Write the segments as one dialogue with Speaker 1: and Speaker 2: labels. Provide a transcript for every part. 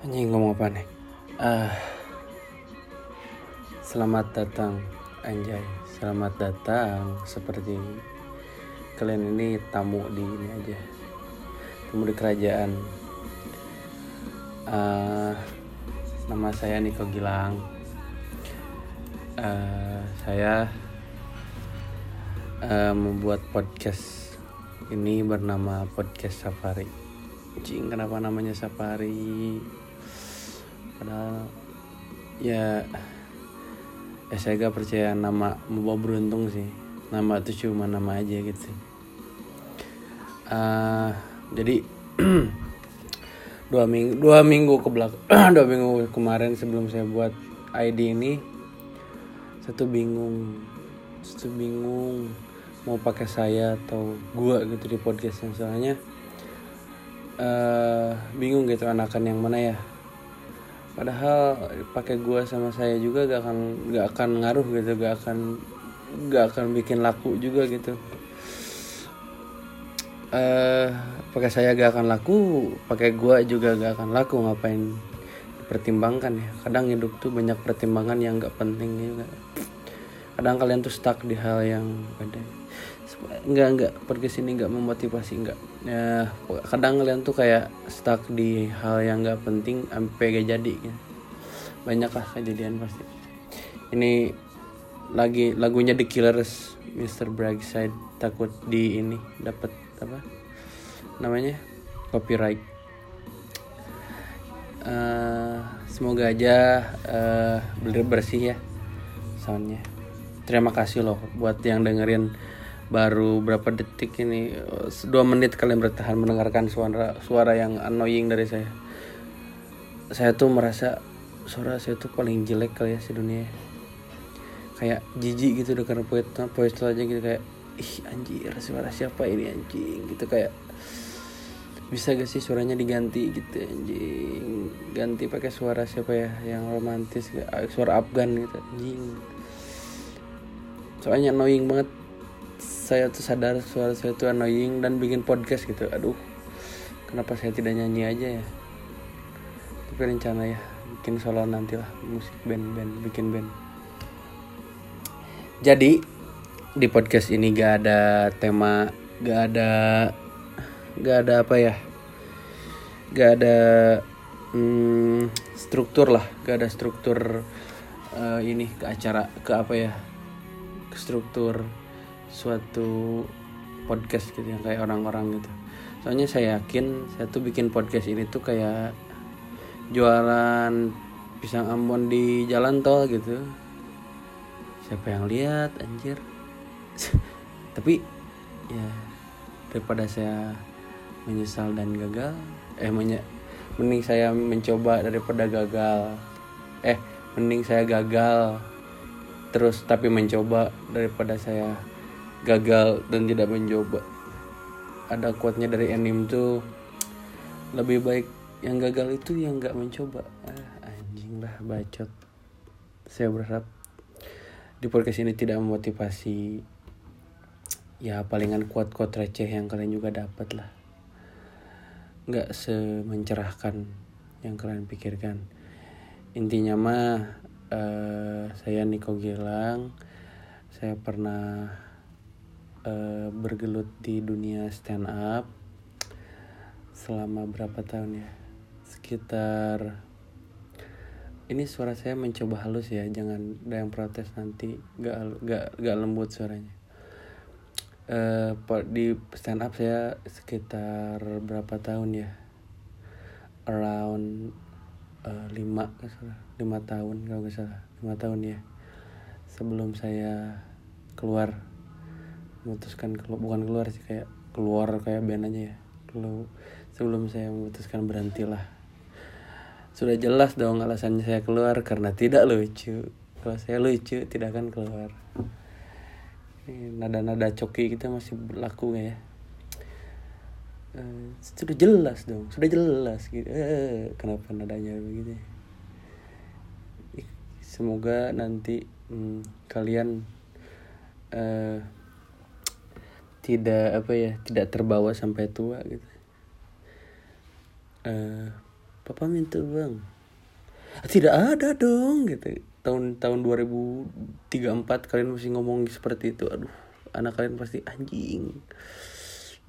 Speaker 1: Anjing ngomong apa nih? Ah, selamat datang Anjay. Selamat datang. Seperti kalian ini tamu di ini aja. Tamu di kerajaan. Ah, Nama saya Niko Gilang. Ah, Saya ah, Membuat podcast Ini bernama Podcast Safari. Cing, kenapa namanya Safari? Padahal ya ya saya gak percaya nama membawa beruntung sih. Nama itu cuma nama aja gitu. Uh, jadi dua minggu dua minggu ke belakang dua minggu kemarin sebelum saya buat ID ini satu bingung satu bingung mau pakai saya atau gua gitu di podcastnya soalnya uh, bingung gitu anakan yang mana ya padahal pakai gua sama saya juga gak akan gak akan ngaruh gitu gak akan gak akan bikin laku juga gitu. Eh pakai saya gak akan laku pakai gua juga gak akan laku ngapain dipertimbangkan ya? Kadang hidup tuh banyak pertimbangan yang gak penting juga. Kadang kalian tuh stuck di hal yang ada enggak enggak pergi sini enggak memotivasi enggak ya kadang kalian tuh kayak stuck di hal yang enggak penting sampai gak jadi ya. banyak lah kejadian pasti. Ini lagi lagunya The Killers Mr. Brightside takut di ini dapat apa namanya? Copyright. Uh, semoga aja uh, bersih ya soundnya. Terima kasih loh buat yang dengerin baru berapa detik ini dua menit kalian bertahan mendengarkan suara suara yang annoying dari saya. Saya tuh merasa suara saya tuh paling jelek kali ya sedunia kayak jijik gitu dengan voice voice aja gitu kayak ih anjir suara siapa ini anjing? Gitu kayak bisa gak sih suaranya diganti? Gitu anjing. Ganti pakai suara siapa ya yang romantis suara Afgan gitu anjing. Soalnya annoying banget saya tuh sadar suara saya tuh annoying dan bikin podcast gitu. Aduh kenapa saya tidak nyanyi aja ya? Tapi rencana ya bikin solo nanti lah musik band band bikin band. Jadi di podcast ini gak ada tema gak ada gak ada apa ya? Gak ada hmm, struktur lah gak ada struktur uh, ini ke acara ke apa ya? Struktur suatu podcast gitu yang kayak orang-orang gitu. Soalnya saya yakin saya tuh bikin podcast ini tuh kayak jualan pisang ambon di jalan tol gitu. Siapa yang lihat anjir. Tapi ya daripada saya menyesal dan gagal eh menye mending saya mencoba daripada gagal. Eh mending saya gagal terus tapi mencoba daripada saya gagal dan tidak mencoba. Ada quote-nya dari anim tuh lebih baik yang gagal itu yang nggak mencoba. Ah, anjing lah bacot. Saya berharap di podcast ini tidak memotivasi ya palingan quote-quote receh yang kalian juga dapat lah. Nggak semencerahkan yang kalian pikirkan. Intinya mah uh, saya Niko Gilang. Saya pernah uh, bergelut di dunia stand up selama berapa tahun ya? Sekitar ini suara saya mencoba halus ya jangan ada yang protes nanti gak gak gak lembut suaranya. Uh, di stand up saya sekitar berapa tahun ya? Around uh, lima lima tahun kalau nggak salah lima tahun ya sebelum saya keluar memutuskan keluar bukan keluar sih kayak keluar kayak band aja ya. Kalau sebelum saya memutuskan berhenti lah. Sudah jelas dong alasannya saya keluar karena tidak lucu. Kalau saya lucu tidak akan keluar. Nada-nada coki kita masih berlaku ya? Uh, sudah jelas dong sudah jelas gitu. Uh, kenapa nadanya begitu semoga nanti hmm, kalian uh, tidak apa ya tidak terbawa sampai tua gitu. Uh, papa minta uang. Tidak ada dong gitu. Tahun tahun 2034 kalian masih ngomong seperti itu. Aduh anak kalian pasti anjing.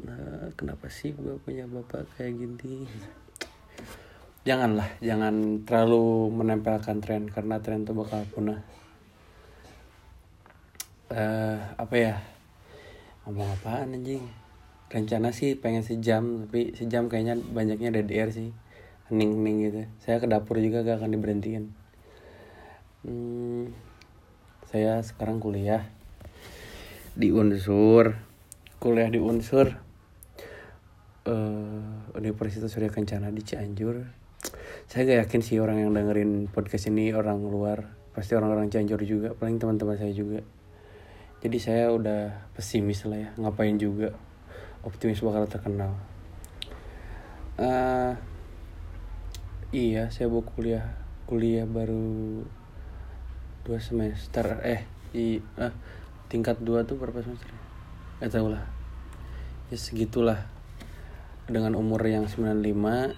Speaker 1: Nah kenapa sih gue punya bapak kayak gini? Janganlah jangan terlalu menempelkan tren karena tren itu bakal punah. Uh, apa ya ngomong apaan anjing? Rencana sih pengen sejam tapi sejam kayaknya banyaknya DDR sih. Hening-hening gitu. Saya ke dapur juga gak akan diberhentiin. Hmm, saya sekarang kuliah di Unsur. Kuliah di Unsur uh, Universitas Surya Kencana di Cianjur. Saya gak yakin sih orang yang dengerin podcast ini orang luar. Pasti orang-orang Cianjur juga paling teman-teman saya juga jadi saya udah pesimis lah ya ngapain juga optimis bakal terkenal. Uh, iya saya mau kuliah kuliah baru dua semester. Eh i uh, tingkat dua tuh berapa semester Gak tau lah. Ya segitulah dengan umur yang 95 uh,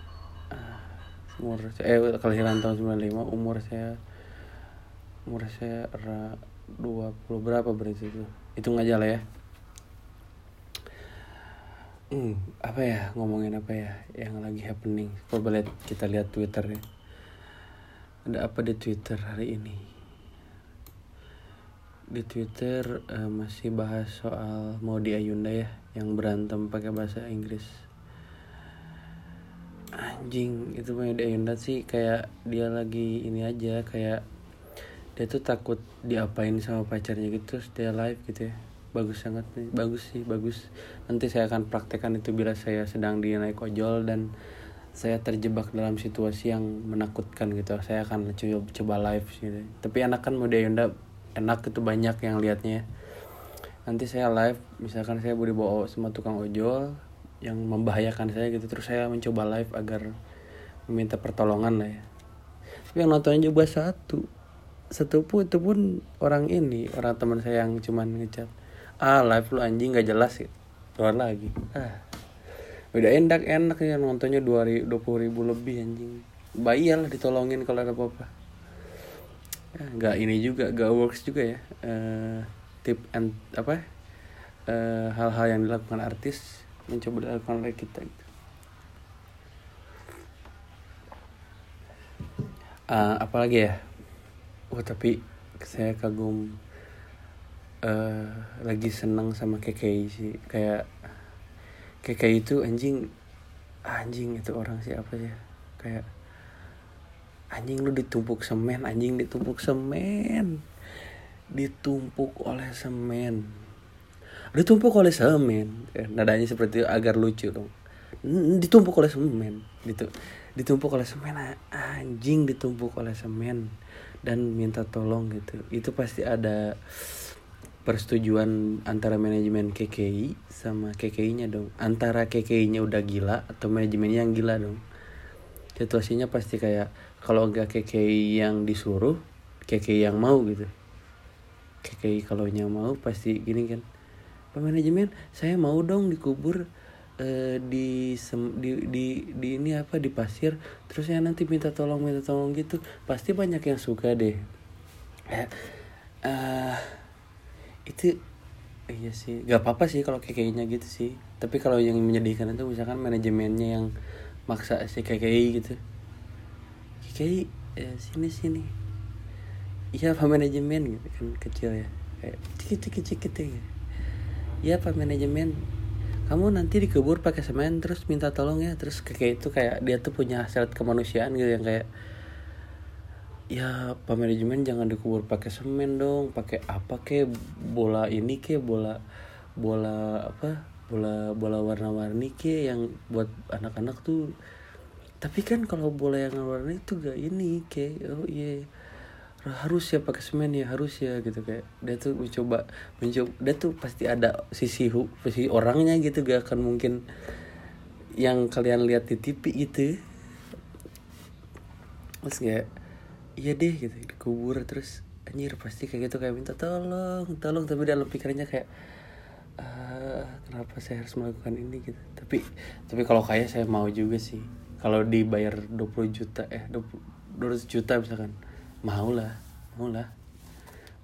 Speaker 1: umur eh kelahiran tahun 95 umur saya umur saya 20 berapa berarti itu hitung aja lah ya. Hmm, apa ya? Ngomongin apa ya? Yang lagi happening. Coba lihat kita lihat twitter ya. Ada apa di twitter hari ini? Di Twitter uh, masih bahas soal Modi Ayunda ya yang berantem pakai bahasa Inggris. Anjing itu Modi Ayunda sih kayak dia lagi ini aja kayak dia tuh takut diapain sama pacarnya gitu dia live gitu ya. Bagus sangat nih bagus sih bagus. Nanti saya akan praktekkan itu bila saya sedang di naik ojol dan saya terjebak dalam situasi yang menakutkan gitu. Saya akan coba, coba live gitu. Tapi anak kan Modi Ayunda enak itu banyak yang liatnya. Nanti saya live misalkan saya boleh bawa sama tukang ojol yang membahayakan saya gitu terus saya mencoba live agar meminta pertolongan lah ya. Tapi yang nontonnya juga satu satu pun itu pun orang ini orang teman saya yang cuman ngecat ah live lu anjing gak jelas gitu keluar lagi. Ah udah enak enak ya nontonnya dua puluh ribu lebih anjing. Bayar lah ditolongin kalau ada apa-apa. Nggak ini juga nggak works juga ya uh, tip and apa uh, hal-hal yang dilakukan artis mencoba dilakukan oleh kita gitu. Uh, apalagi ya oh tapi saya kagum uh, lagi senang sama KKI sih. Kayak KKI itu anjing anjing itu orang siapa sih kayak anjing lu ditumpuk semen anjing ditumpuk semen ditumpuk oleh semen ditumpuk oleh semen. Eh, nadanya seperti itu agar lucu dong. Ditumpuk oleh semen gitu. Ditumpuk oleh semen anjing ditumpuk oleh semen dan minta tolong gitu. Itu pasti ada persetujuan antara manajemen KKI sama KKI-nya dong. Antara KKI-nya udah gila atau manajemennya yang gila dong. Situasinya pasti kayak kalau enggak KKI yang disuruh KKI yang mau gitu. KKI kalau yang mau pasti gini kan Pak manajemen saya mau dong dikubur uh, di, sem, di di di ini apa di pasir terus saya nanti minta tolong minta tolong gitu pasti banyak yang suka deh. Ya, uh, itu iya sih. Gak apa apa sih kalau KKI-nya gitu sih. Tapi kalau yang menyedihkan itu misalkan manajemennya yang maksa si KKI gitu. Kayak eh, sini sini. Iya pak manajemen gitu kan kecil ya. Kayak cekit cekit cekit ya iya pak manajemen kamu nanti dikubur pakai semen terus minta tolong ya. Terus kayak itu kayak dia tuh punya hasrat kemanusiaan gitu yang kayak ya pak manajemen jangan dikubur pakai semen dong. Pakai apa ke bola ini ke bola bola apa? Bola bola warna-warni ke yang buat anak-anak tuh. Tapi kan kalau bola yang warna itu gak ini kayak oh iya harus ya pakai semen ya harus ya gitu kayak dia tuh mencoba mencoba dia tuh pasti ada sisi hu sisi orangnya gitu gak akan mungkin yang kalian lihat di TV gitu. Terus kayak iya deh gitu dikubur terus anjir pasti kayak gitu kayak minta tolong tolong tapi dalam pikirannya kayak uh, kenapa saya harus melakukan ini gitu. Tapi tapi kalau kayak saya mau juga sih. Kalau dibayar 20 juta eh 20, 200 juta misalkan mau lah mau lah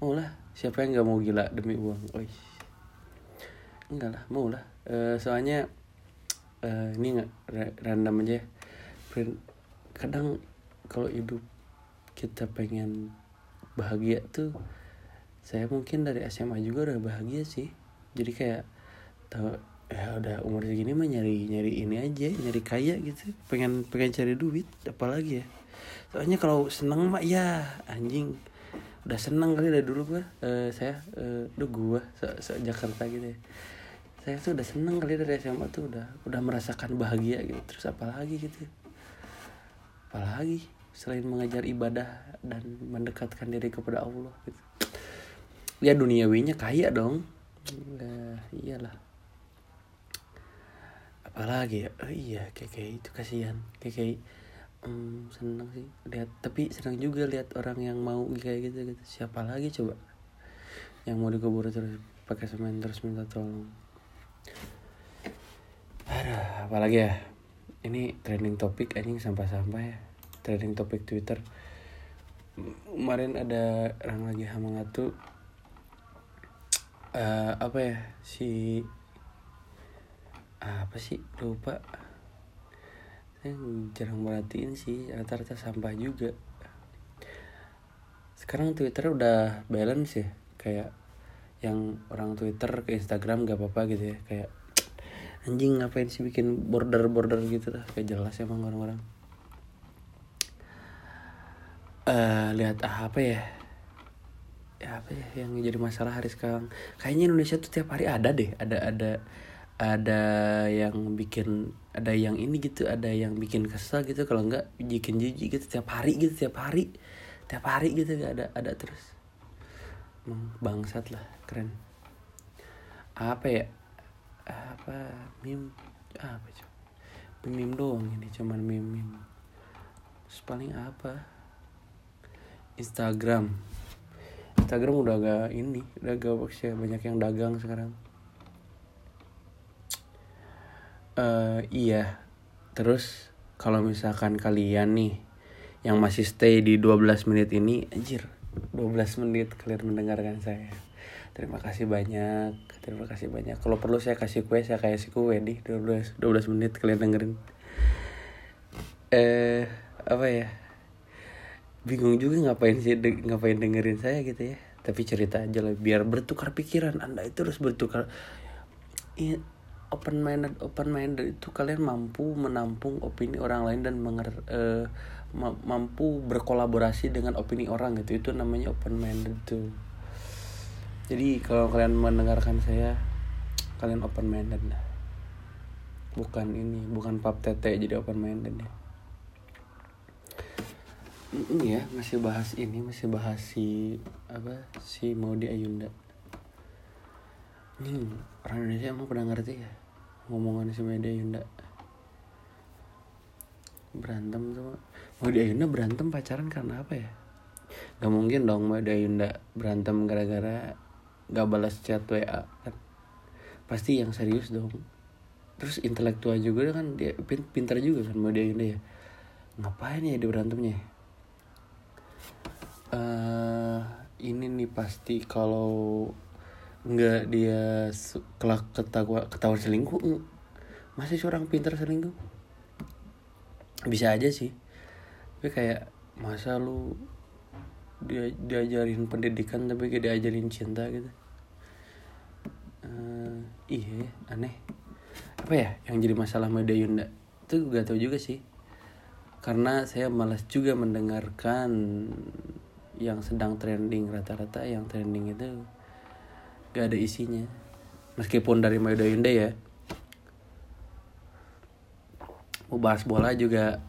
Speaker 1: mau lah siapa yang nggak mau gila demi uang? Oish. enggak lah mau lah Eh, soalnya eh, ini nggak ra- random aja ya. Friend, kadang kalau hidup kita pengen bahagia tuh saya mungkin dari SMA juga udah bahagia sih. Jadi kayak tahu ya udah umur segini mah nyari nyari ini aja nyari kaya gitu. Pengen pengen cari duit apalagi ya soalnya kalau seneng mah ya anjing. Udah seneng kali dari dulu gua. Eh, saya eh duh gua se, se Jakarta gitu ya. Saya tuh udah seneng kali dari SMA tuh udah udah merasakan bahagia gitu. Terus apalagi gitu? Apalagi selain mengajar ibadah dan mendekatkan diri kepada Allah gitu. Ya duniawinya kaya dong. Nah, iyalah. Apalagi ya? Oh iya kayak kayak itu kasihan. Kayak kayak hmm, seneng sih. Lihat tapi senang juga lihat orang yang mau kayak gitu gitu. Siapa lagi coba yang mau dikubur terus pakai semen terus minta tolong? Aduh, apalagi ya? Ini trending topik anjing sampah-sampah ya. Trending topik Twitter. Kemarin ada orang lagi hamangatu eh apa ya? Si apa sih? Lupa saya jarang merhatiin sih rata-rata sampah juga. Sekarang Twitter udah balance ya kayak yang orang Twitter ke Instagram gak apa-apa gitu ya kayak anjing ngapain sih bikin border border gitu lah kayak jelas emang orang-orang. Eh lihat ah, apa ya? Ya apa ya yang jadi masalah hari sekarang? Kayaknya Indonesia tuh tiap hari ada deh ada ada ada yang bikin ada yang ini gitu ada yang bikin kesel gitu kalau enggak bikin jijik gitu tiap hari gitu tiap hari tiap hari gitu gak ada ada terus. Emang bangsat lah keren. Apa ya? Apa meme apa coba meme doang ini cuman meme meme terus paling apa? Instagram. Instagram udah agak ini udah agak banyak yang dagang sekarang eh iya. Terus kalau misalkan kalian nih yang masih stay di 12 menit ini anjir 12 menit kalian mendengarkan saya. Terima kasih banyak terima kasih banyak. Kalau perlu saya kasih kue saya kasih kue di 12 12 menit kalian dengerin. Eh apa ya? Bingung juga ngapain sih de- ngapain dengerin saya gitu ya. Tapi cerita aja lah biar bertukar pikiran. Anda itu harus bertukar Iya, open minded open minded itu kalian mampu menampung opini orang lain dan menger eh, ma- mampu berkolaborasi dengan opini orang gitu. Itu namanya open minded tuh. Jadi kalau kalian mendengarkan saya kalian open minded bukan ini bukan pap tete jadi open minded ya ini ya masih bahas ini masih bahas si apa si Maudi Ayunda. Ini orang Indonesia emang pernah ngerti ya ngomongan si Maudi Ayunda berantem tuh Maudi Ayunda berantem pacaran karena apa ya? Gak mungkin dong Maudi Ayunda berantem gara-gara gak balas chat WA kan? Pasti yang serius dong. Terus intelektual juga kan dia pin- pintar juga kan Maudi Ayunda ya. Ngapain ya dia berantemnya? Eh ini nih pasti kalau nggak dia kelak ketawa ketahuan selingkuh mm, masih seorang pintar selingkuh. Bisa aja sih. Tapi kayak masa lu dia diajarin pendidikan tapi kayak diajarin cinta gitu? Eh, iya aneh. Apa ya yang jadi masalah Mada Yunda? Itu gak tau juga sih. Karena saya malas juga mendengarkan yang sedang trending rata-rata yang trending itu gak ada isinya. Meskipun dari Maida Yunda ya. Mau bahas bola juga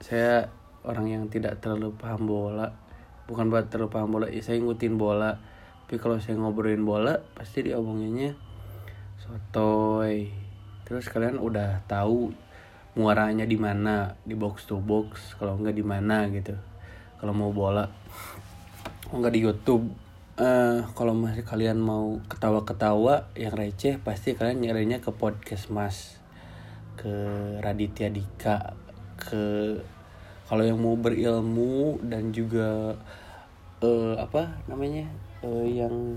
Speaker 1: saya orang yang tidak terlalu paham bola. Bukan buat terlalu paham bola ya, saya ngikutin bola. Tapi kalau saya ngobrolin bola pasti diomonginnya sotoy. Terus kalian udah tahu muaranya di mana di box to box kalau enggak di mana gitu. Kalau mau bola enggak di YouTube eh kalau masih kalian mau ketawa-ketawa yang receh pasti kalian nyarinya ke podcast Mas. Ke Raditya Dika ke kalau yang mau berilmu dan juga uh, apa namanya uh, yang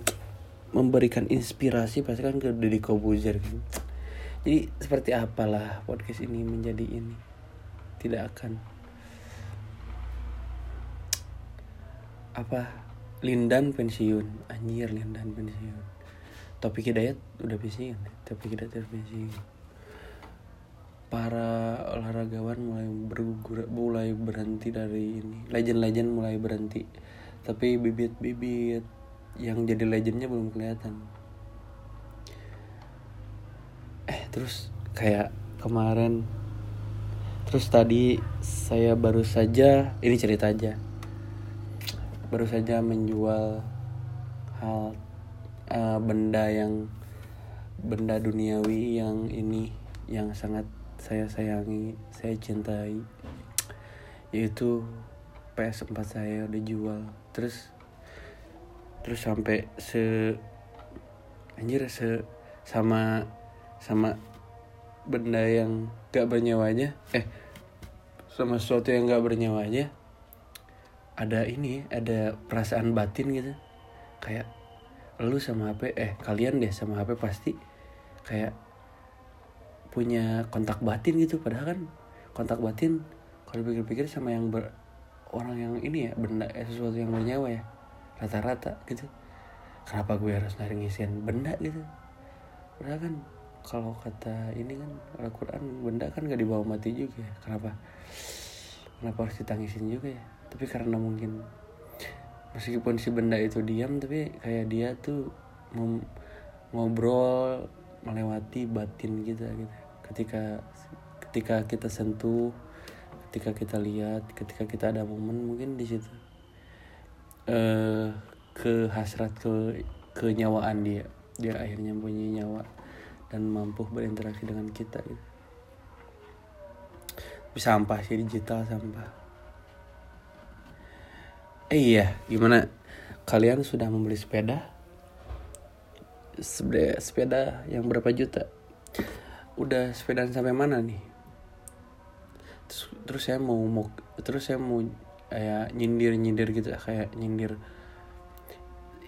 Speaker 1: memberikan inspirasi pasti kan ke Deddy Kobuzer kan? Jadi seperti apalah podcast ini menjadi ini? Tidak akan. Apa Lindan pensiun. Anjir Lindan pensiun. Topik Hidayat udah pensiun Topik Hidayat udah pensiun. Para olahragawan mulai bergugur mulai berhenti dari ini. Legend-legend mulai berhenti. Tapi bibit-bibit yang jadi legendnya belum kelihatan. Eh terus kayak kemarin. Terus tadi saya baru saja ini cerita aja baru saja menjual hal uh, benda yang benda duniawi yang ini yang sangat saya sayangi saya cintai yaitu PS4 saya udah jual terus terus sampai se anjir se sama sama benda yang gak bernyawa eh sama sesuatu yang gak bernyawa aja ada ini ada perasaan batin gitu. Kayak lu sama HP eh kalian deh sama HP pasti kayak punya kontak batin gitu. Padahal kan kontak batin kalau pikir-pikir sama yang ber, orang yang ini ya benda eh, sesuatu yang bernyawa ya rata-rata gitu. Kenapa gue harus ngisian benda gitu? Padahal kan kalau kata ini kan Al-Quran benda kan gak dibawa mati juga ya. Kenapa? Kenapa harus ditangisin juga ya tapi karena mungkin meskipun si benda itu diam tapi kayak dia tuh ngobrol melewati batin kita gitu. Ketika ketika kita sentuh ketika kita lihat ketika kita ada momen mungkin di situ uh, ke hasrat ke kenyawaan dia. Dia akhirnya punya nyawa dan mampu berinteraksi dengan kita gitu. sampah sih digital sampah Iya, gimana? Kalian sudah membeli sepeda? Sepeda, sepeda yang berapa juta? Udah sepeda sampai mana nih? Terus, terus saya mau, mau terus saya mau kayak nyindir nyindir gitu kayak nyindir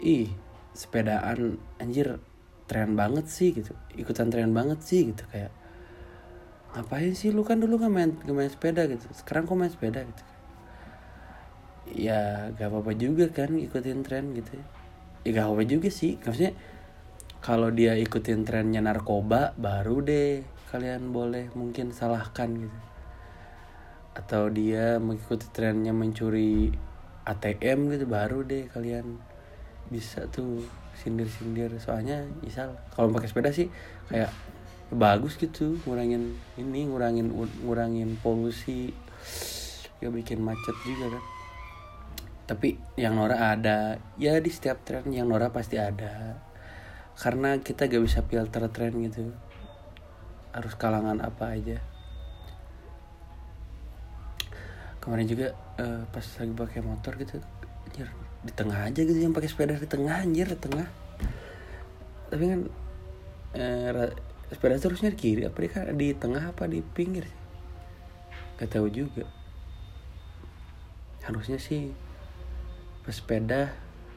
Speaker 1: ih sepedaan anjir tren banget sih gitu ikutan tren banget sih gitu kayak ngapain sih lu kan dulu gak main gak main sepeda gitu sekarang kok main sepeda gitu ya gak apa-apa juga kan ikutin tren gitu ya. Ya gak apa-apa juga sih maksudnya kalau dia ikutin trennya narkoba baru deh kalian boleh mungkin salahkan gitu. Atau dia mengikuti trennya mencuri ATM gitu baru deh kalian bisa tuh sindir-sindir. Soalnya misal kalau pakai sepeda sih kayak bagus gitu ngurangin ini ngurangin ngurangin polusi ya bikin macet juga kan tapi yang Nora ada. Ya di setiap tren yang Nora pasti ada. Karena kita gak bisa filter tren gitu. Harus kalangan apa aja. Kemarin juga uh, pas lagi pakai motor gitu anjir di tengah aja gitu yang pakai sepeda di tengah anjir di tengah. Tapi kan uh, sepeda terusnya di kiri apa di, di tengah apa di pinggir sih? Gak tahu juga. Harusnya sih pesepeda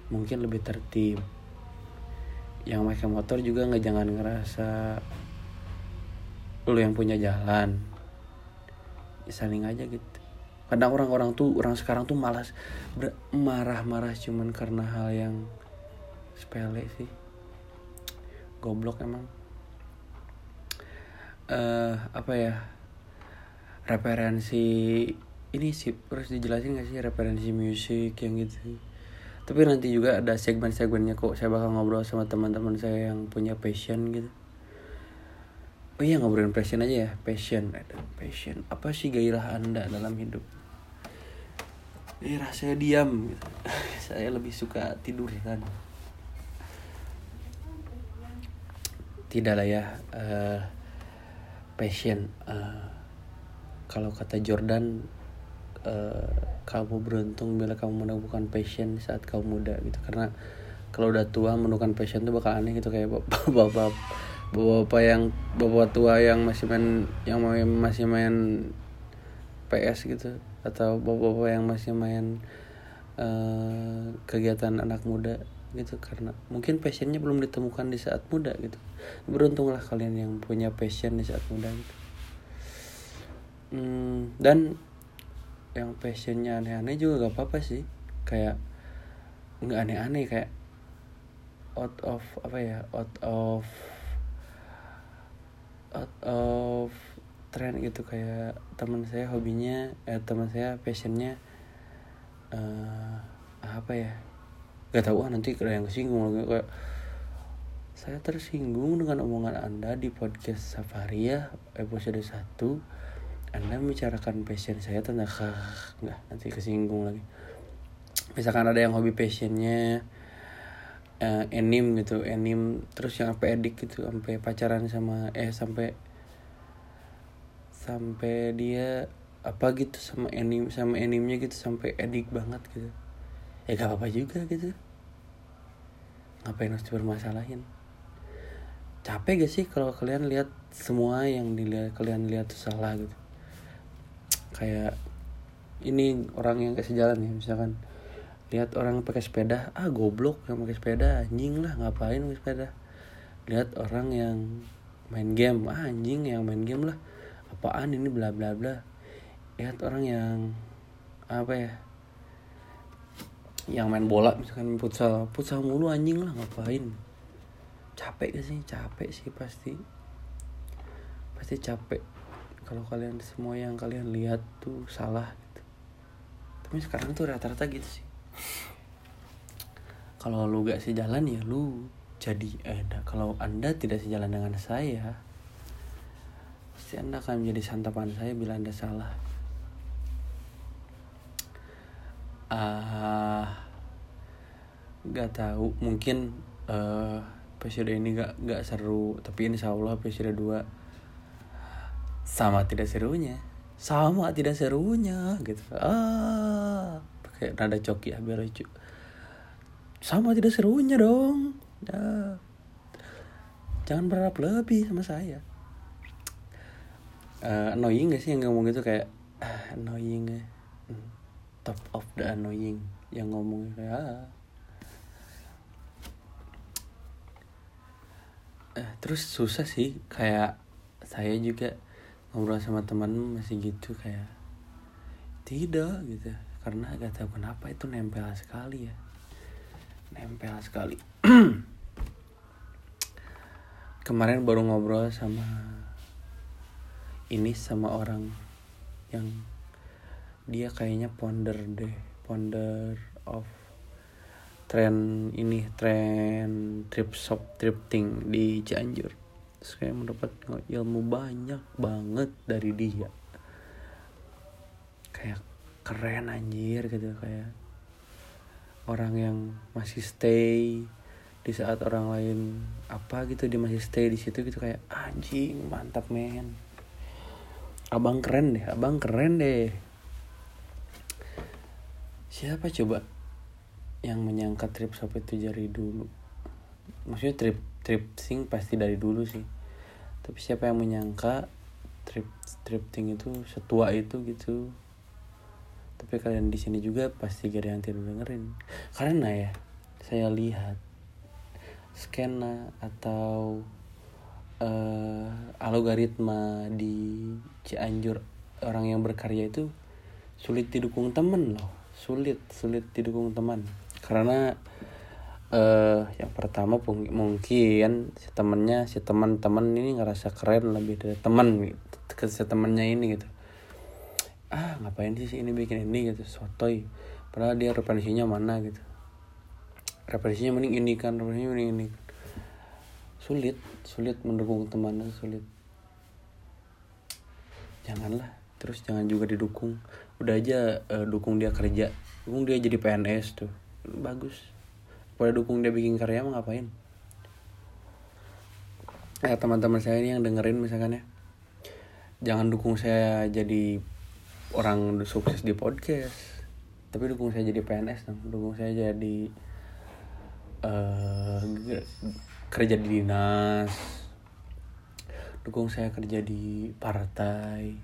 Speaker 1: mungkin lebih tertib. Yang pakai motor juga nggak jangan ngerasa lu yang punya jalan. Ya, saling aja gitu. Kadang orang-orang tuh orang sekarang tuh malas marah-marah cuman karena hal yang sepele sih. Goblok emang. Uh, apa ya? Referensi ini sih harus dijelasin gak sih referensi musik yang gitu? Tapi nanti juga ada segmen-segmennya kok saya bakal ngobrol sama teman-teman saya yang punya passion gitu. Oh iya ngobrolin passion aja ya passion. Ada passion. Apa sih gairah anda dalam hidup? Gairah saya diam gitu. saya lebih suka tidur kan. Tidak lah ya uh, passion. Uh, kalau kata Jordan uh, kamu beruntung bila kamu menemukan passion saat kamu muda gitu. Karena kalau udah tua menemukan passion tuh bakal aneh gitu. Kayak bapak-bapak bapak yang bapak tua yang masih main yang masih main PS gitu. Atau bapak-bapak yang masih main uh, kegiatan anak muda gitu. Karena mungkin passionnya belum ditemukan di saat muda gitu. Beruntunglah kalian yang punya passion di saat muda gitu. Hmm, dan yang passionnya aneh-aneh juga gak apa-apa sih. Kayak nggak aneh-aneh kayak out of apa ya out of out of trend gitu. Kayak teman saya hobinya eh teman saya passionnya uh, apa ya gak tahu ah nanti ada yang kesinggung lagi. Kayak saya tersinggung dengan omongan anda di podcast Safari ya episode 1 anda membicarakan passion saya tentang nggak nanti kesinggung lagi. Misalkan ada yang hobi passionnya uh, anim gitu anim terus yang sampai edik gitu sampai pacaran sama eh sampai sampai dia apa gitu sama anim sama animnya gitu sampai edik banget gitu. Ya gak apa-apa juga gitu. Ngapain harus dipermasalahin? Capek gak sih kalau kalian lihat semua yang dilihat kalian lihat tuh salah gitu kayak ini orang yang kasih jalan ya misalkan lihat orang pakai sepeda ah goblok yang pakai sepeda anjing lah ngapain pakai sepeda? Lihat orang yang main game ah anjing yang main game lah apaan ini bla bla bla. Lihat orang yang apa ya yang main bola misalkan futsal futsal mulu anjing lah ngapain? Capek gak sih? Capek sih pasti. Pasti capek kalau kalian semua yang kalian lihat tuh salah gitu. Tapi sekarang tuh rata-rata gitu sih. Kalau lu gak sejalan ya lu jadi eh kalau anda tidak sejalan dengan saya pasti anda akan menjadi santapan saya bila anda salah. Uh, nggak tahu. Mungkin uh, episode ini gak gak seru. Tapi insya Allah episode 2 sama tidak serunya. Sama tidak serunya gitu. Ah pakai nada coki ya biar lucu. Sama tidak serunya dong. Ya. jangan berharap lebih sama saya. Uh, annoying gak sih yang ngomong gitu kayak uh, annoying ya. Top of the annoying yang ngomong kayak ah. eh, terus susah sih kayak saya juga ngobrol sama teman masih gitu kayak tidak gitu. Karena gak tahu kenapa itu nempel sekali ya. Nempel sekali. Kemarin baru ngobrol sama ini sama orang yang dia kayaknya ponder deh ponder of tren ini tren trip shop thing di Cianjur kayak mendapat ilmu banyak banget dari dia. Kayak keren anjir gitu. Kayak orang yang masih stay di saat orang lain apa gitu dia masih stay di situ gitu kayak anjing mantap men. Abang keren deh abang keren deh. Siapa coba yang menyangka trip shop itu dari dulu? Maksudnya trip trip sing pasti dari dulu sih. Tapi siapa yang menyangka trip trip thing itu setua itu gitu. Tapi kalian di sini juga pasti gak ada yang tidak dengerin. Karena ya saya lihat skena atau uh, algoritma di Cianjur orang yang berkarya itu sulit didukung temen loh. Sulit sulit didukung teman. Karena uh, yang pertama mungkin si temennya si teman-teman ini ngerasa keren lebih dari teman gitu, ke si temannya ini gitu. Ah ngapain sih ini bikin ini gitu sotoy. Padahal dia referensinya mana gitu. Referensinya mending ini kan referensinya mending ini sulit sulit mendukung temannya sulit. Janganlah terus jangan juga didukung. Udah aja uh, dukung dia kerja dukung dia jadi PNS tuh. Bagus pada dukung dia bikin karya mau ngapain? Eh teman-teman saya ini yang dengerin misalkan ya. Jangan dukung saya jadi orang sukses di podcast tapi dukung saya jadi PNS dong. Dukung saya jadi uh, kerja di dinas. Dukung saya kerja di partai.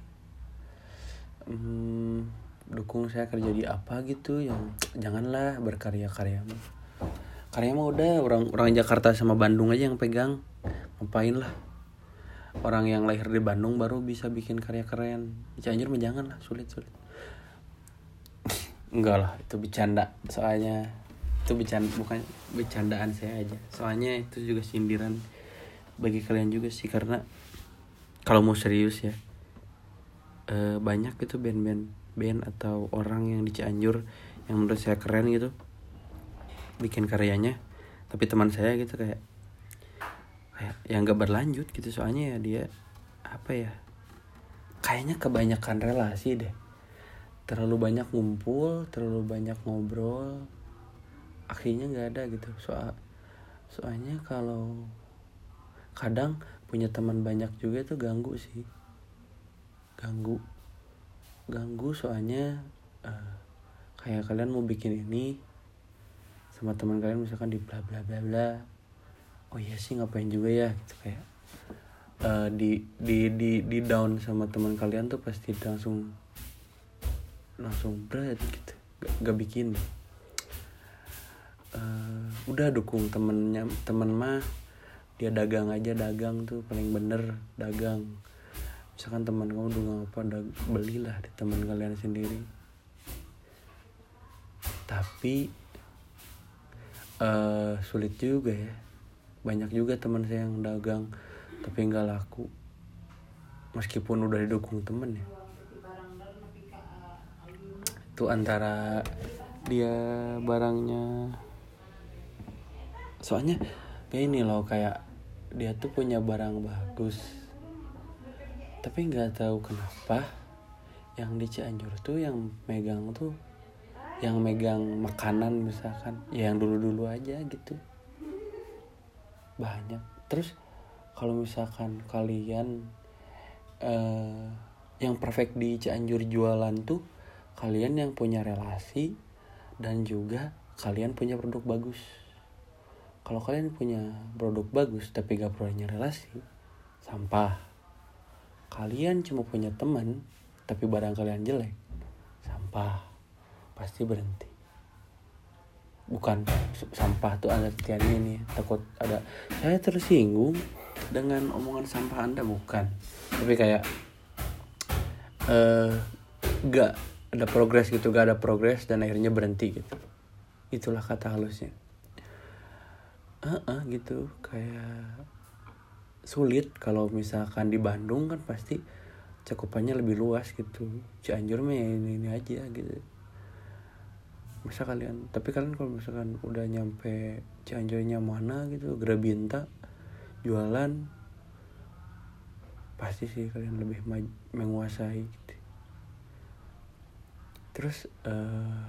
Speaker 1: Hmm, dukung saya kerja di apa gitu yang janganlah berkarya-karya mah karya mah udah orang orang Jakarta sama Bandung aja yang pegang. Ngapain lah? Orang yang lahir di Bandung baru bisa bikin karya keren. Cianjur mah jangan lah sulit sulit. Enggak lah itu bercanda soalnya. Itu bercanda bukan bercandaan saya aja. Soalnya itu juga sindiran bagi kalian juga sih karena kalau mau serius ya eh, banyak itu band-band band atau orang yang di Cianjur yang menurut saya keren gitu bikin karyanya. Tapi teman saya gitu kayak kayak yang gak berlanjut gitu. Soalnya ya dia apa ya kayaknya kebanyakan relasi deh. Terlalu banyak ngumpul terlalu banyak ngobrol akhirnya nggak ada gitu. Soal soalnya kalau kadang punya teman banyak juga tuh ganggu sih. Ganggu ganggu soalnya uh, kayak kalian mau bikin ini sama teman kalian misalkan di bla bla bla bla. Oh iya sih ngapain juga ya gitu kayak uh, di di di di down sama teman kalian tuh pasti langsung langsung berat gitu. Gak, gak bikin. Uh, udah dukung temennya temen mah dia dagang aja dagang tuh paling bener dagang. Misalkan teman kamu dulu apa belilah di teman kalian sendiri. Tapi uh, sulit juga ya. Banyak juga teman saya yang dagang tapi nggak laku. Meskipun udah didukung temen ya. Itu antara dia barangnya. Soalnya kayak ini loh kayak dia tuh punya barang bagus tapi nggak tahu kenapa yang di Cianjur tuh yang megang tuh yang megang makanan misalkan ya yang dulu-dulu aja gitu. Banyak. Terus kalau misalkan kalian uh, yang perfect di Cianjur jualan tuh kalian yang punya relasi dan juga kalian punya produk bagus. Kalau kalian punya produk bagus tapi gak punya relasi sampah. Kalian cuma punya teman tapi barang kalian jelek sampah pasti berhenti. Bukan sampah tuh artiannya ini takut ada saya tersinggung dengan omongan sampah anda. Bukan. Tapi kayak eh uh, gak ada progres gitu gak ada progres dan akhirnya berhenti gitu. Itulah kata halusnya. Uh -uh, gitu. Kayak sulit kalau misalkan di Bandung kan pasti cakupannya lebih luas gitu. Cianjur mah ya ini, ini aja gitu masa kalian tapi kalian kalau misalkan udah nyampe Cianjurnya mana gitu Grabinta jualan pasti sih kalian lebih menguasai gitu. terus uh,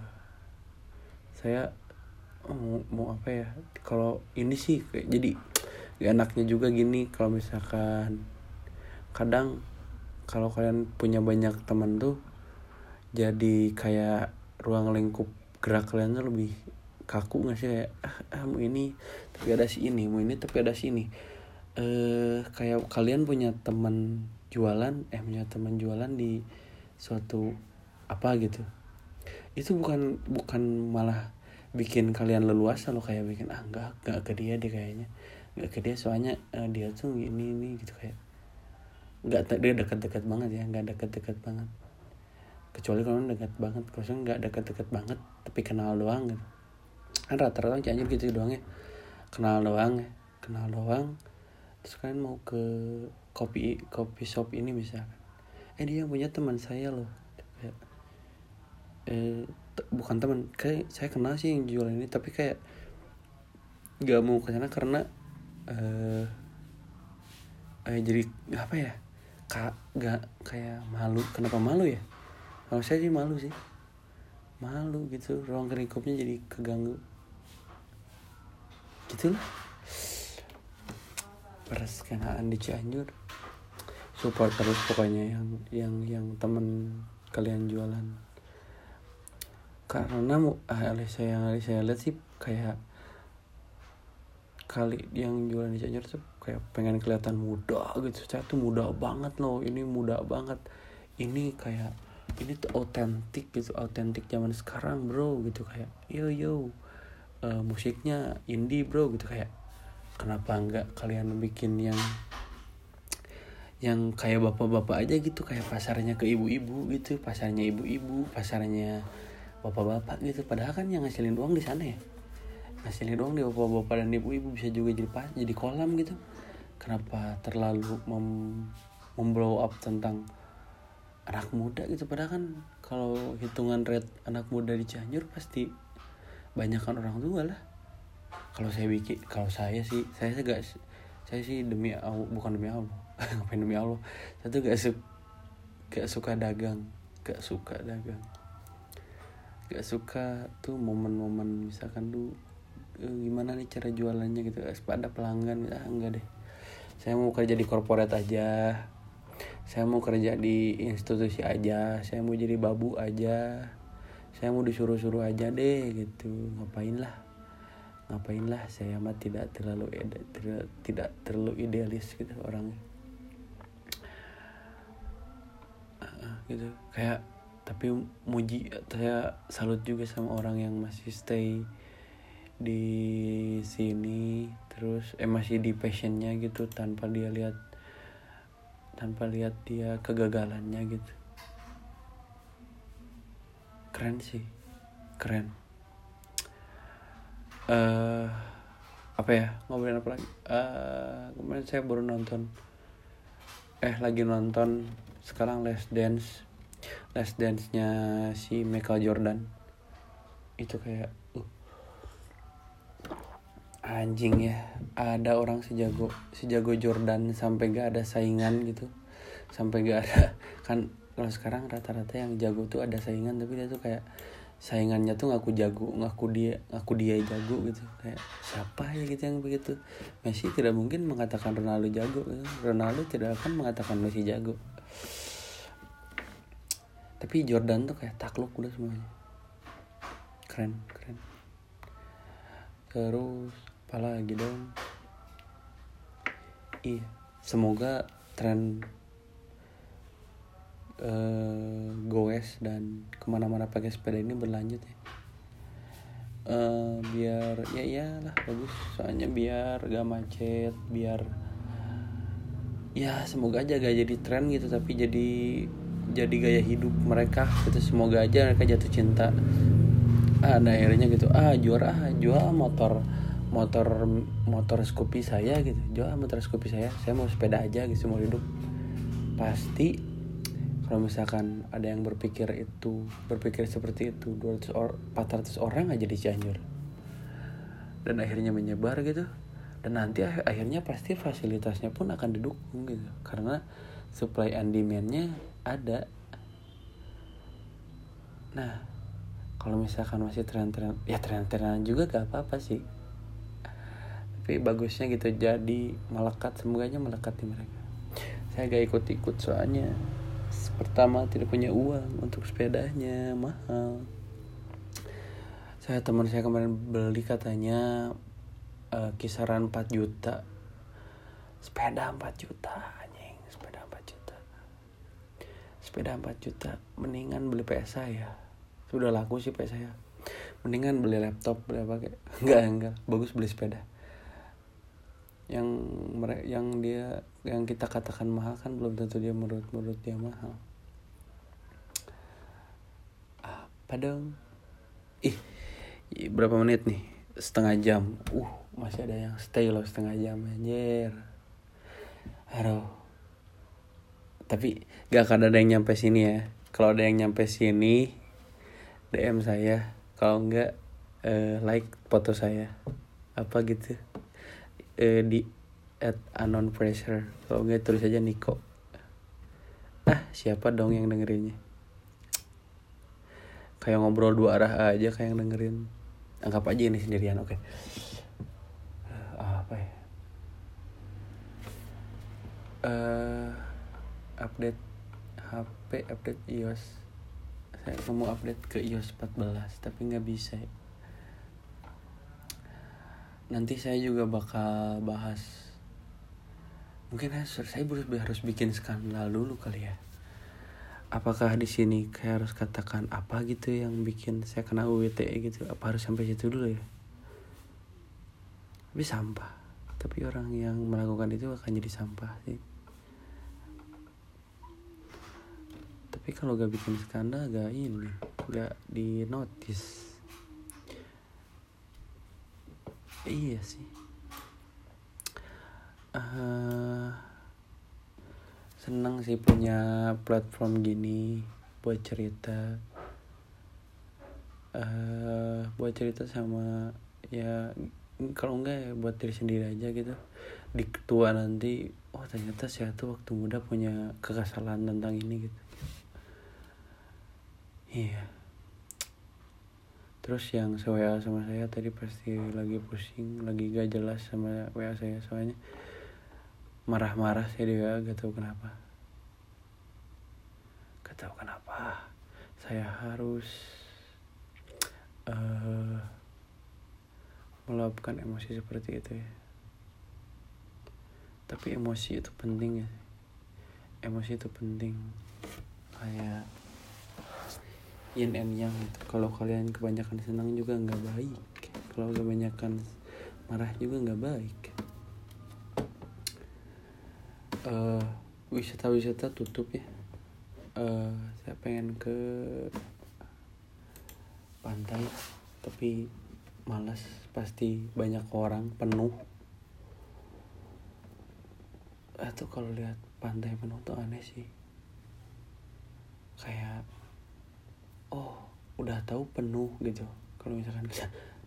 Speaker 1: saya mau, mau apa ya kalau ini sih kayak jadi gak enaknya juga gini kalau misalkan kadang kalau kalian punya banyak teman tuh jadi kayak ruang lingkup gerak kalian tuh lebih kaku nggak sih? Kayak ah, ah mau ini tapi ada si ini mau ini tapi ada si ini. Eh kayak kalian punya teman jualan eh punya teman jualan di suatu apa gitu. Itu bukan bukan malah bikin kalian leluasa lo kayak bikin ah enggak enggak ke dia deh kayaknya. Enggak ke dia soalnya uh, dia tuh ini ini gitu kayak. Enggak dia dekat-dekat banget ya enggak dekat-dekat banget kecuali kalau dekat banget kalau enggak dekat-dekat banget tapi kenal doang gitu. Kan rata-rata cianjur gitu doang ya. Kenal doang ya kenal doang. Terus kalian mau ke kopi kopi shop ini misalkan. Eh dia punya teman saya loh. Eh bukan teman kayak saya kenal sih yang jual ini tapi kayak gak mau ke sana karena eh eh, jadi apa ya kak gak kayak malu. Kenapa malu ya kalau saya sih malu sih. Malu gitu ruang lingkupnya jadi keganggu. Gitu lah kenaan di Cianjur. Support terus pokoknya yang yang yang temen kalian jualan. Karena ah, saya yang saya lihat sih kayak kali yang jualan di Cianjur tuh kayak pengen kelihatan muda gitu. Saya tuh muda banget loh ini muda banget. Ini kayak ini tuh autentik gitu autentik zaman sekarang bro gitu. Kayak yo yo uh, musiknya indie bro gitu. Kayak kenapa enggak kalian bikin yang yang kayak bapak-bapak aja gitu? Kayak pasarnya ke ibu-ibu gitu pasarnya ibu-ibu pasarnya bapak-bapak gitu. Padahal kan yang ngasilin uang di sana ya. Ngasilin uang di bapak-bapak dan ibu-ibu bisa juga jadi pas jadi kolam gitu. Kenapa terlalu mem memblow up tentang anak muda gitu. Padahal kan kalau hitungan rate anak muda di Cianjur pasti banyak kan orang tua lah. Kalau saya bikin kalau saya sih saya sih gak saya sih demi Allah bukan demi Allah ngapain demi Allah. Saya tuh gak, su gak suka dagang gak suka dagang. Gak suka tuh momen-momen misalkan tuh eh, gimana nih cara jualannya? gitu. Pada pelanggan ah enggak deh. Saya mau kerja di korporat aja saya mau kerja di institusi aja saya mau jadi babu aja saya mau disuruh-suruh aja deh gitu. Ngapain lah ngapain lah saya mah tidak terlalu tidak, tidak terlalu idealis gitu orangnya gitu. Kayak tapi muji saya salut juga sama orang yang masih stay di sini terus eh masih di passionnya gitu tanpa dia lihat tanpa lihat dia kegagalannya gitu. Keren sih keren. Uh, apa ya ngobrolin apa lagi? Uh, kemarin saya baru nonton. Eh lagi nonton sekarang Les Dance. Les Dance nya si Michael Jordan. Itu kayak uh, anjing ya ada orang sejago sejago Jordan sampai gak ada saingan gitu. Sampai gak ada kan kalau sekarang rata-rata yang jago tuh ada saingan tapi dia tuh kayak saingannya tuh ngaku jago ngaku dia ngaku dia jago gitu. Kayak siapa ya gitu yang begitu? Messi tidak mungkin mengatakan Ronaldo jago gitu. Ronaldo tidak akan mengatakan Messi jago. Tapi Jordan tuh kayak takluk udah semuanya. Keren keren. Terus apa lagi dong? Iya semoga tren uh, goes dan ke mana-mana pakai sepeda ini berlanjut ya. Uh, biar ya iyalah bagus. Soalnya biar gak macet biar ya semoga aja gak jadi tren gitu tapi jadi jadi gaya hidup mereka gitu. Semoga aja mereka jatuh cinta. Ah, ada akhirnya gitu ah juara ah jual motor motor motor Scoopy saya gitu. Jual motor Scoopy saya. Saya mau sepeda aja gitu mau hidup. Pasti kalau misalkan ada yang berpikir itu berpikir seperti itu 200 or 400 orang aja di Cianjur. Dan akhirnya menyebar gitu. Dan nanti akhirnya pasti fasilitasnya pun akan didukung gitu. Karena supply and demandnya ada. Nah kalau misalkan masih tren-tren ya tren-trenan juga gak apa-apa sih tapi bagusnya gitu jadi melekat semoga aja melekat di mereka. Saya gak ikut-ikut soalnya pertama tidak punya uang untuk sepedanya mahal. Saya teman saya kemarin beli katanya uh, kisaran 4 juta. Sepeda 4 juta sepeda 4 juta. Mendingan beli PS saya. Sudah laku sih PS saya. Mendingan beli laptop beli apa enggak enggak bagus beli sepeda yang mereka yang dia yang kita katakan mahal kan belum tentu dia menurut menurut dia mahal. Apa dong? Ih berapa menit nih? Setengah jam. Uh masih ada yang stay loh setengah jam anjir. Aduh tapi gak akan ada yang nyampe sini ya. Kalau ada yang nyampe sini DM saya. Kalau enggak uh, like foto saya. Apa gitu uh, di at anon pressure kalau enggak tulis aja Niko. Ah siapa dong yang dengerinnya? Kayak ngobrol dua arah aja kayak yang dengerin. Anggap aja ini sendirian oke. Okay. uh, apa ya? Uh, update HP update iOS. Saya mau update ke iOS 14 tapi nggak bisa nanti saya juga bakal bahas. Mungkin saya harus harus bikin skandal dulu kali ya. Apakah di sini kayak harus katakan apa gitu yang bikin saya kena UIT gitu? Apa harus sampai situ dulu ya? Tapi sampah. Tapi orang yang melakukan itu akan jadi sampah sih. Tapi kalau gak bikin skandal gak ini gak di notice iya sih. Uh, senang sih punya platform gini buat cerita. Uh, buat cerita sama ya kalau enggak ya buat diri sendiri aja gitu. Di tua nanti oh ternyata saya tuh waktu muda punya kekesalan tentang ini gitu. Iya terus yang WA sama saya tadi pasti lagi pusing lagi gak jelas sama WA saya. Soalnya marah-marah saya di WA gak tahu kenapa. Gak tahu kenapa. Saya harus uh, meluapkan emosi seperti itu ya. Tapi emosi itu penting ya. Emosi itu penting. Kayak yin and yang kalau kalian kebanyakan senang juga nggak baik. Kalau kebanyakan marah juga nggak baik. Uh, wisata-wisata tutup ya. Uh, saya pengen ke pantai tapi malas. Pasti banyak orang penuh. Atau kalau lihat pantai penuh tuh aneh sih. Kayak udah tahu penuh gitu. Kalau misalkan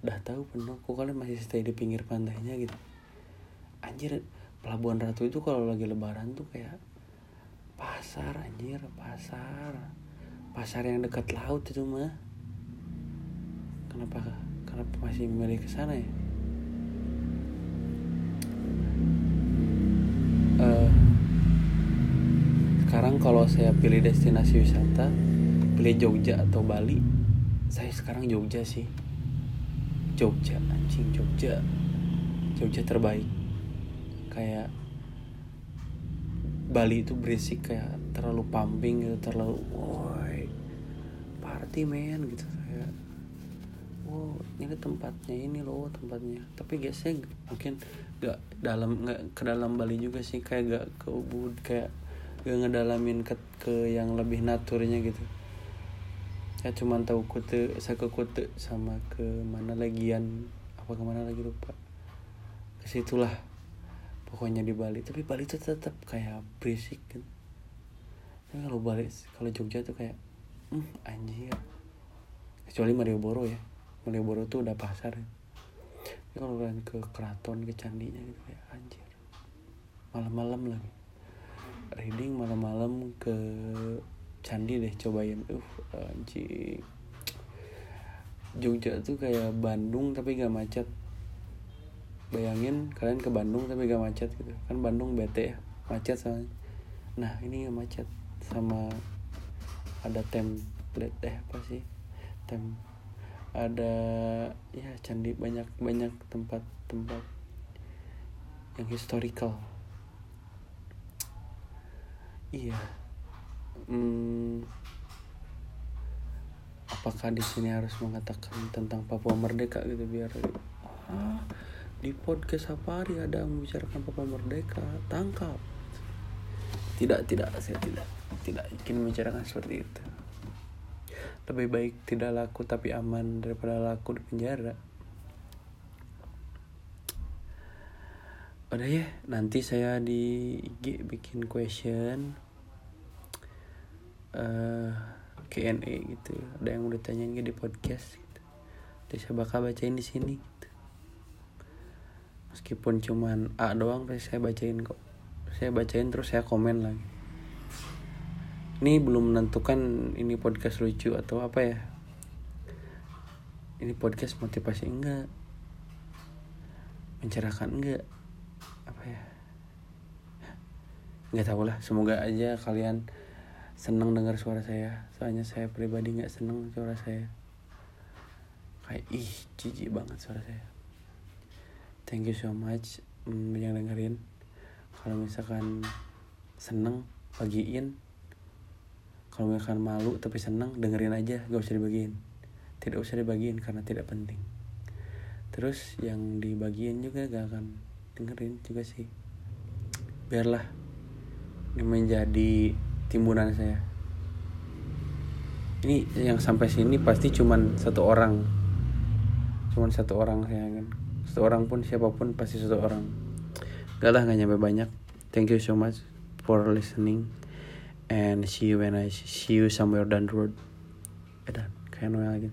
Speaker 1: udah tahu penuh kok kalian masih stay di pinggir pantainya gitu? Anjir pelabuhan ratu itu kalau lagi lebaran tuh kayak pasar anjir pasar. Pasar yang dekat laut itu mah. Kenapa kenapa masih milih ke sana ya? Uh, sekarang kalau saya pilih destinasi wisata pilih Jogja atau Bali? Saya sekarang Jogja sih. Jogja anjing Jogja. Jogja terbaik. Kayak Bali itu berisik kayak terlalu pumping gitu terlalu woi party man gitu. Saya wow ini tempatnya ini loh tempatnya. Tapi guysnya mungkin gak dalam nggak ke dalam Bali juga sih kayak gak ke Ubud kayak gak ngedalamin ke, ke yang lebih naturnya gitu saya cuma tahu kute saya ke kute sama ke mana lagian apa ke mana lagi lupa. Ke situlah pokoknya di Bali. Tapi Bali itu tetap kayak berisik kan. Tapi kalau Bali kalau Jogja tuh kayak hmm anjir. Kecuali Malioboro ya. Malioboro tuh udah pasar ya. tapi kalau kalian ke keraton ke candinya gitu kayak anjir. Malam-malam lagi. Reading malam-malam ke candi deh cobain. Uh anjing. Jogja tuh kayak Bandung tapi gak macet. Bayangin kalian ke Bandung tapi gak macet gitu. Kan Bandung bete ya macet soalnya. Nah ini gak macet sama ada template eh apa sih? Tem ada ya candi banyak banyak tempat-tempat yang historical. Iya hmm, apakah di sini harus mengatakan tentang Papua Merdeka gitu biar ah, di podcast apa hari ada membicarakan Papua Merdeka tangkap. Tidak tidak saya tidak tidak ingin membicarakan seperti itu. Lebih baik tidak laku tapi aman daripada laku di penjara. Udah ya nanti saya di IG bikin question uh, Q&A gitu. Ada yang udah tanyain di podcast gitu. Jadi saya bakal bacain di sini gitu. meskipun cuman A doang pasti saya bacain kok. Saya bacain terus saya komen lagi. Ini belum menentukan ini podcast lucu atau apa ya. Ini podcast motivasi enggak. Mencerahkan enggak. Apa ya? Nggak tahu lah semoga aja kalian seneng dengar suara saya. Soalnya saya pribadi nggak seneng suara saya. Kayak ih jijik banget suara saya. Thank you so much mm, yang dengerin. Kalau misalkan seneng bagiin. Kalau misalkan malu tapi senang dengerin aja gak usah dibagiin. Tidak usah dibagiin karena tidak penting. Terus yang dibagiin juga gak akan dengerin juga sih. Biarlah ini menjadi timbunan saya. Ini yang sampai sini pasti cuman satu orang. Cuman satu orang saya kan. Satu orang pun siapa pun pasti satu orang. Gak lah gak nyampe banyak. Thank you so much for listening. And see you when I see you somewhere down the road. Ya dan kayak Noel lagi.